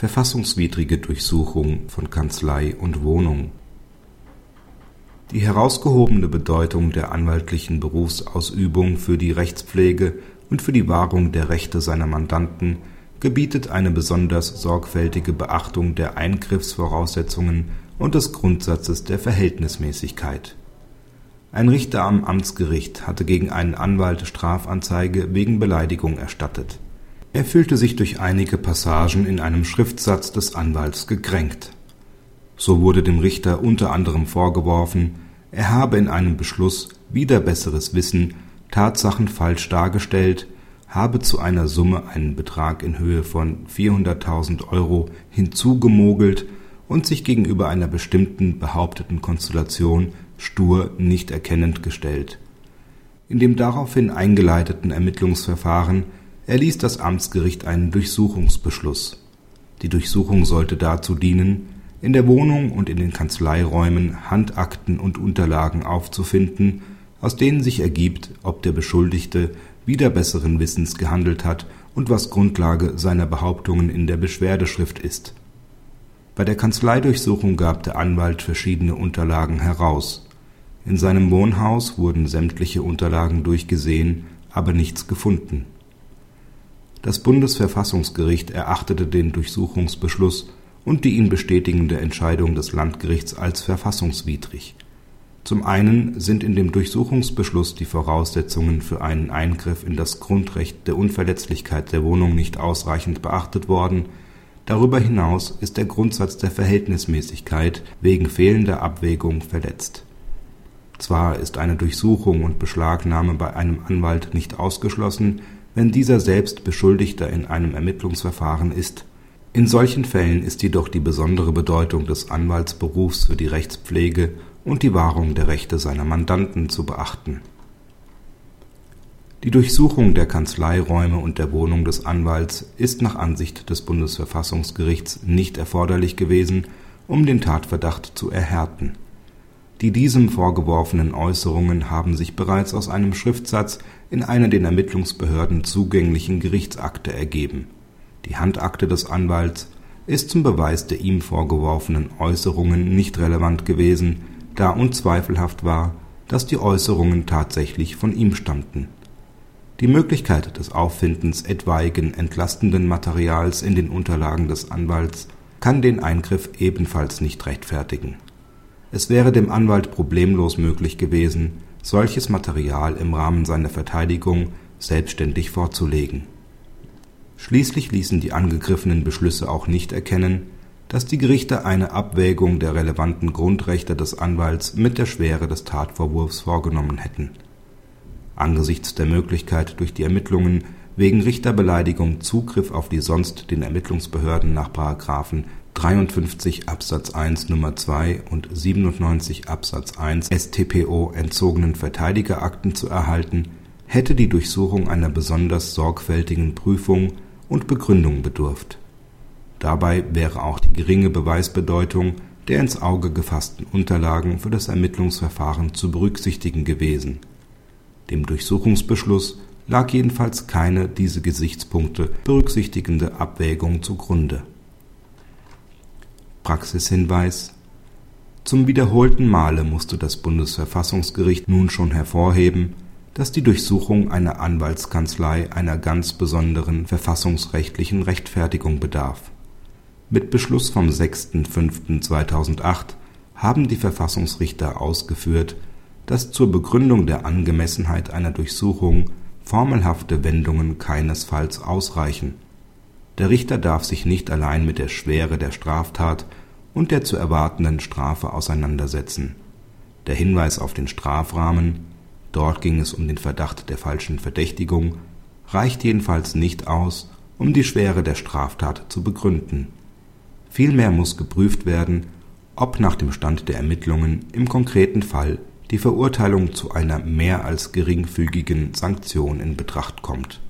verfassungswidrige Durchsuchung von Kanzlei und Wohnung. Die herausgehobene Bedeutung der anwaltlichen Berufsausübung für die Rechtspflege und für die Wahrung der Rechte seiner Mandanten gebietet eine besonders sorgfältige Beachtung der Eingriffsvoraussetzungen und des Grundsatzes der Verhältnismäßigkeit. Ein Richter am Amtsgericht hatte gegen einen Anwalt Strafanzeige wegen Beleidigung erstattet. Er fühlte sich durch einige Passagen in einem Schriftsatz des Anwalts gekränkt. So wurde dem Richter unter anderem vorgeworfen, er habe in einem Beschluss wider besseres Wissen Tatsachen falsch dargestellt habe zu einer Summe einen Betrag in Höhe von 400.000 Euro hinzugemogelt und sich gegenüber einer bestimmten behaupteten Konstellation stur nicht erkennend gestellt. In dem daraufhin eingeleiteten Ermittlungsverfahren erließ das Amtsgericht einen Durchsuchungsbeschluss. Die Durchsuchung sollte dazu dienen, in der Wohnung und in den Kanzleiräumen Handakten und Unterlagen aufzufinden, aus denen sich ergibt, ob der Beschuldigte wider besseren Wissens gehandelt hat und was Grundlage seiner Behauptungen in der Beschwerdeschrift ist. Bei der Kanzleidurchsuchung gab der Anwalt verschiedene Unterlagen heraus. In seinem Wohnhaus wurden sämtliche Unterlagen durchgesehen, aber nichts gefunden. Das Bundesverfassungsgericht erachtete den Durchsuchungsbeschluss und die ihn bestätigende Entscheidung des Landgerichts als verfassungswidrig zum einen sind in dem Durchsuchungsbeschluss die Voraussetzungen für einen Eingriff in das Grundrecht der Unverletzlichkeit der Wohnung nicht ausreichend beachtet worden, darüber hinaus ist der Grundsatz der Verhältnismäßigkeit wegen fehlender Abwägung verletzt. Zwar ist eine Durchsuchung und Beschlagnahme bei einem Anwalt nicht ausgeschlossen, wenn dieser selbst Beschuldigter in einem Ermittlungsverfahren ist. In solchen Fällen ist jedoch die besondere Bedeutung des Anwaltsberufs für die Rechtspflege und die Wahrung der Rechte seiner Mandanten zu beachten. Die Durchsuchung der Kanzleiräume und der Wohnung des Anwalts ist nach Ansicht des Bundesverfassungsgerichts nicht erforderlich gewesen, um den Tatverdacht zu erhärten. Die diesem vorgeworfenen Äußerungen haben sich bereits aus einem Schriftsatz in einer den Ermittlungsbehörden zugänglichen Gerichtsakte ergeben. Die Handakte des Anwalts ist zum Beweis der ihm vorgeworfenen Äußerungen nicht relevant gewesen da unzweifelhaft war, dass die Äußerungen tatsächlich von ihm stammten. Die Möglichkeit des Auffindens etwaigen entlastenden Materials in den Unterlagen des Anwalts kann den Eingriff ebenfalls nicht rechtfertigen. Es wäre dem Anwalt problemlos möglich gewesen, solches Material im Rahmen seiner Verteidigung selbstständig vorzulegen. Schließlich ließen die angegriffenen Beschlüsse auch nicht erkennen dass die Gerichte eine Abwägung der relevanten Grundrechte des Anwalts mit der Schwere des Tatvorwurfs vorgenommen hätten. Angesichts der Möglichkeit durch die Ermittlungen wegen Richterbeleidigung Zugriff auf die sonst den Ermittlungsbehörden nach § 53 Absatz 1 Nummer 2 und 97 Absatz 1 StPO entzogenen Verteidigerakten zu erhalten, hätte die Durchsuchung einer besonders sorgfältigen Prüfung und Begründung bedurft Dabei wäre auch die geringe Beweisbedeutung der ins Auge gefassten Unterlagen für das Ermittlungsverfahren zu berücksichtigen gewesen. Dem Durchsuchungsbeschluss lag jedenfalls keine diese Gesichtspunkte berücksichtigende Abwägung zugrunde. Praxishinweis Zum wiederholten Male musste das Bundesverfassungsgericht nun schon hervorheben, dass die Durchsuchung einer Anwaltskanzlei einer ganz besonderen verfassungsrechtlichen Rechtfertigung bedarf mit Beschluss vom 6.5.2008 haben die Verfassungsrichter ausgeführt, dass zur Begründung der Angemessenheit einer Durchsuchung formelhafte Wendungen keinesfalls ausreichen. Der Richter darf sich nicht allein mit der Schwere der Straftat und der zu erwartenden Strafe auseinandersetzen. Der Hinweis auf den Strafrahmen dort ging es um den Verdacht der falschen Verdächtigung reicht jedenfalls nicht aus, um die Schwere der Straftat zu begründen Vielmehr muss geprüft werden, ob nach dem Stand der Ermittlungen im konkreten Fall die Verurteilung zu einer mehr als geringfügigen Sanktion in Betracht kommt